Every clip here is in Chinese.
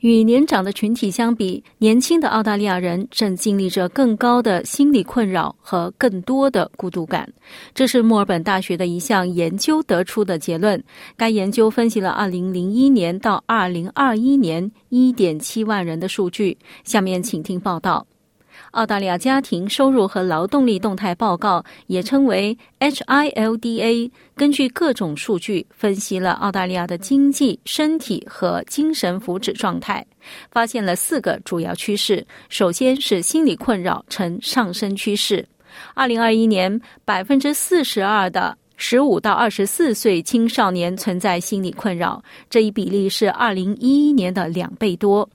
与年长的群体相比，年轻的澳大利亚人正经历着更高的心理困扰和更多的孤独感。这是墨尔本大学的一项研究得出的结论。该研究分析了2001年到2021年1.7万人的数据。下面请听报道。澳大利亚家庭收入和劳动力动态报告，也称为 HILDA，根据各种数据分析了澳大利亚的经济、身体和精神福祉状态，发现了四个主要趋势。首先是心理困扰呈上升趋势。二零二一年，百分之四十二的十五到二十四岁青少年存在心理困扰，这一比例是二零一一年的两倍多。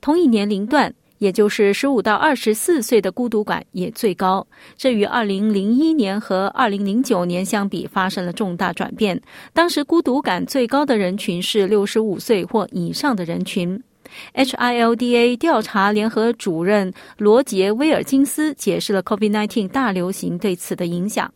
同一年龄段。也就是十五到二十四岁的孤独感也最高，这与二零零一年和二零零九年相比发生了重大转变。当时孤独感最高的人群是六十五岁或以上的人群。HILDA 调查联合主任罗杰威尔金斯解释了 COVID-19 大流行对此的影响。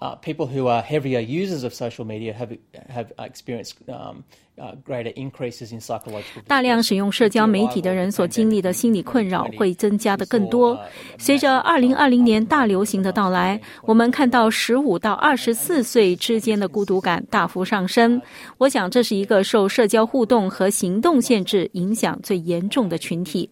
Uh, people who are heavier users of social media have have experienced um, uh, greater increases in psychological. 大量使用社交媒体的人所经历的心理困扰会增加的更多。随着2020年大流行的到来，我们看到15到24岁之间的孤独感大幅上升。我想这是一个受社交互动和行动限制影响最严重的群体。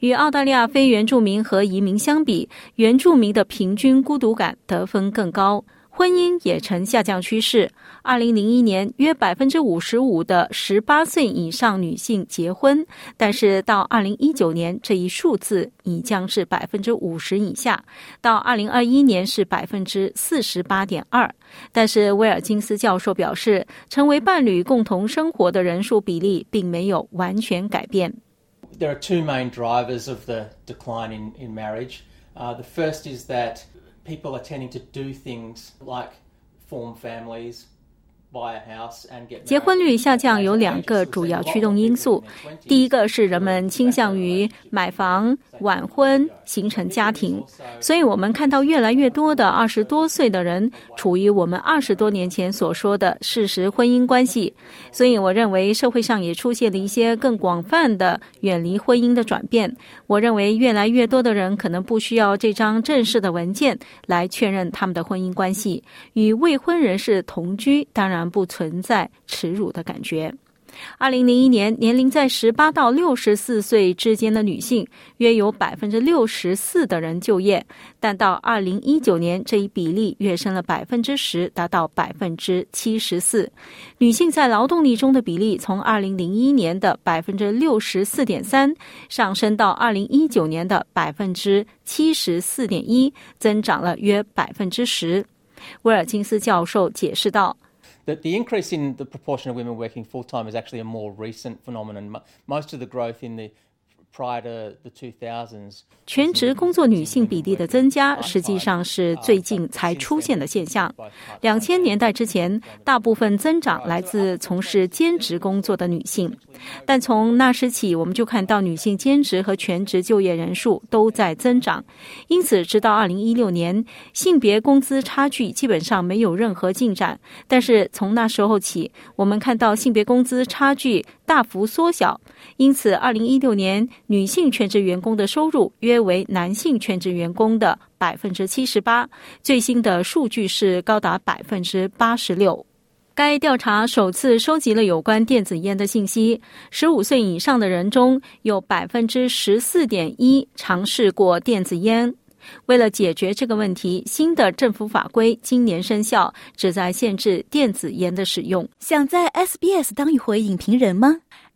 与澳大利亚非原住民和移民相比，原住民的平均孤独感得分更高。婚姻也呈下降趋势。二零零一年，约百分之五十五的十八岁以上女性结婚，但是到二零一九年，这一数字已降至百分之五十以下。到二零二一年是百分之四十八点二。但是威尔金斯教授表示，成为伴侣共同生活的人数比例并没有完全改变。There are two main drivers of the decline in in marriage. Uh, the first is that people are tending to do things like form families 结婚率下降有两个主要驱动因素，第一个是人们倾向于买房、晚婚、形成家庭，所以我们看到越来越多的二十多岁的人处于我们二十多年前所说的事实婚姻关系。所以我认为社会上也出现了一些更广泛的远离婚姻的转变。我认为越来越多的人可能不需要这张正式的文件来确认他们的婚姻关系，与未婚人士同居，当然。不存在耻辱的感觉。二零零一年，年龄在十八到六十四岁之间的女性约有百分之六十四的人就业，但到二零一九年，这一比例跃升了百分之十，达到百分之七十四。女性在劳动力中的比例从二零零一年的百分之六十四点三上升到二零一九年的百分之七十四点一，增长了约百分之十。威尔金斯教授解释道。The, the increase in the proportion of women working full time is actually a more recent phenomenon. Most of the growth in the 全职工作女性比例的增加，实际上是最近才出现的现象。两千年代之前，大部分增长来自从事兼职工作的女性，但从那时起，我们就看到女性兼职和全职就业人数都在增长。因此，直到二零一六年，性别工资差距基本上没有任何进展。但是从那时候起，我们看到性别工资差距大幅缩小。因此，二零一六年。女性全职员工的收入约为男性全职员工的百分之七十八，最新的数据是高达百分之八十六。该调查首次收集了有关电子烟的信息，十五岁以上的人中有百分之十四点一尝试过电子烟。为了解决这个问题，新的政府法规今年生效，旨在限制电子烟的使用。想在 SBS 当一回影评人吗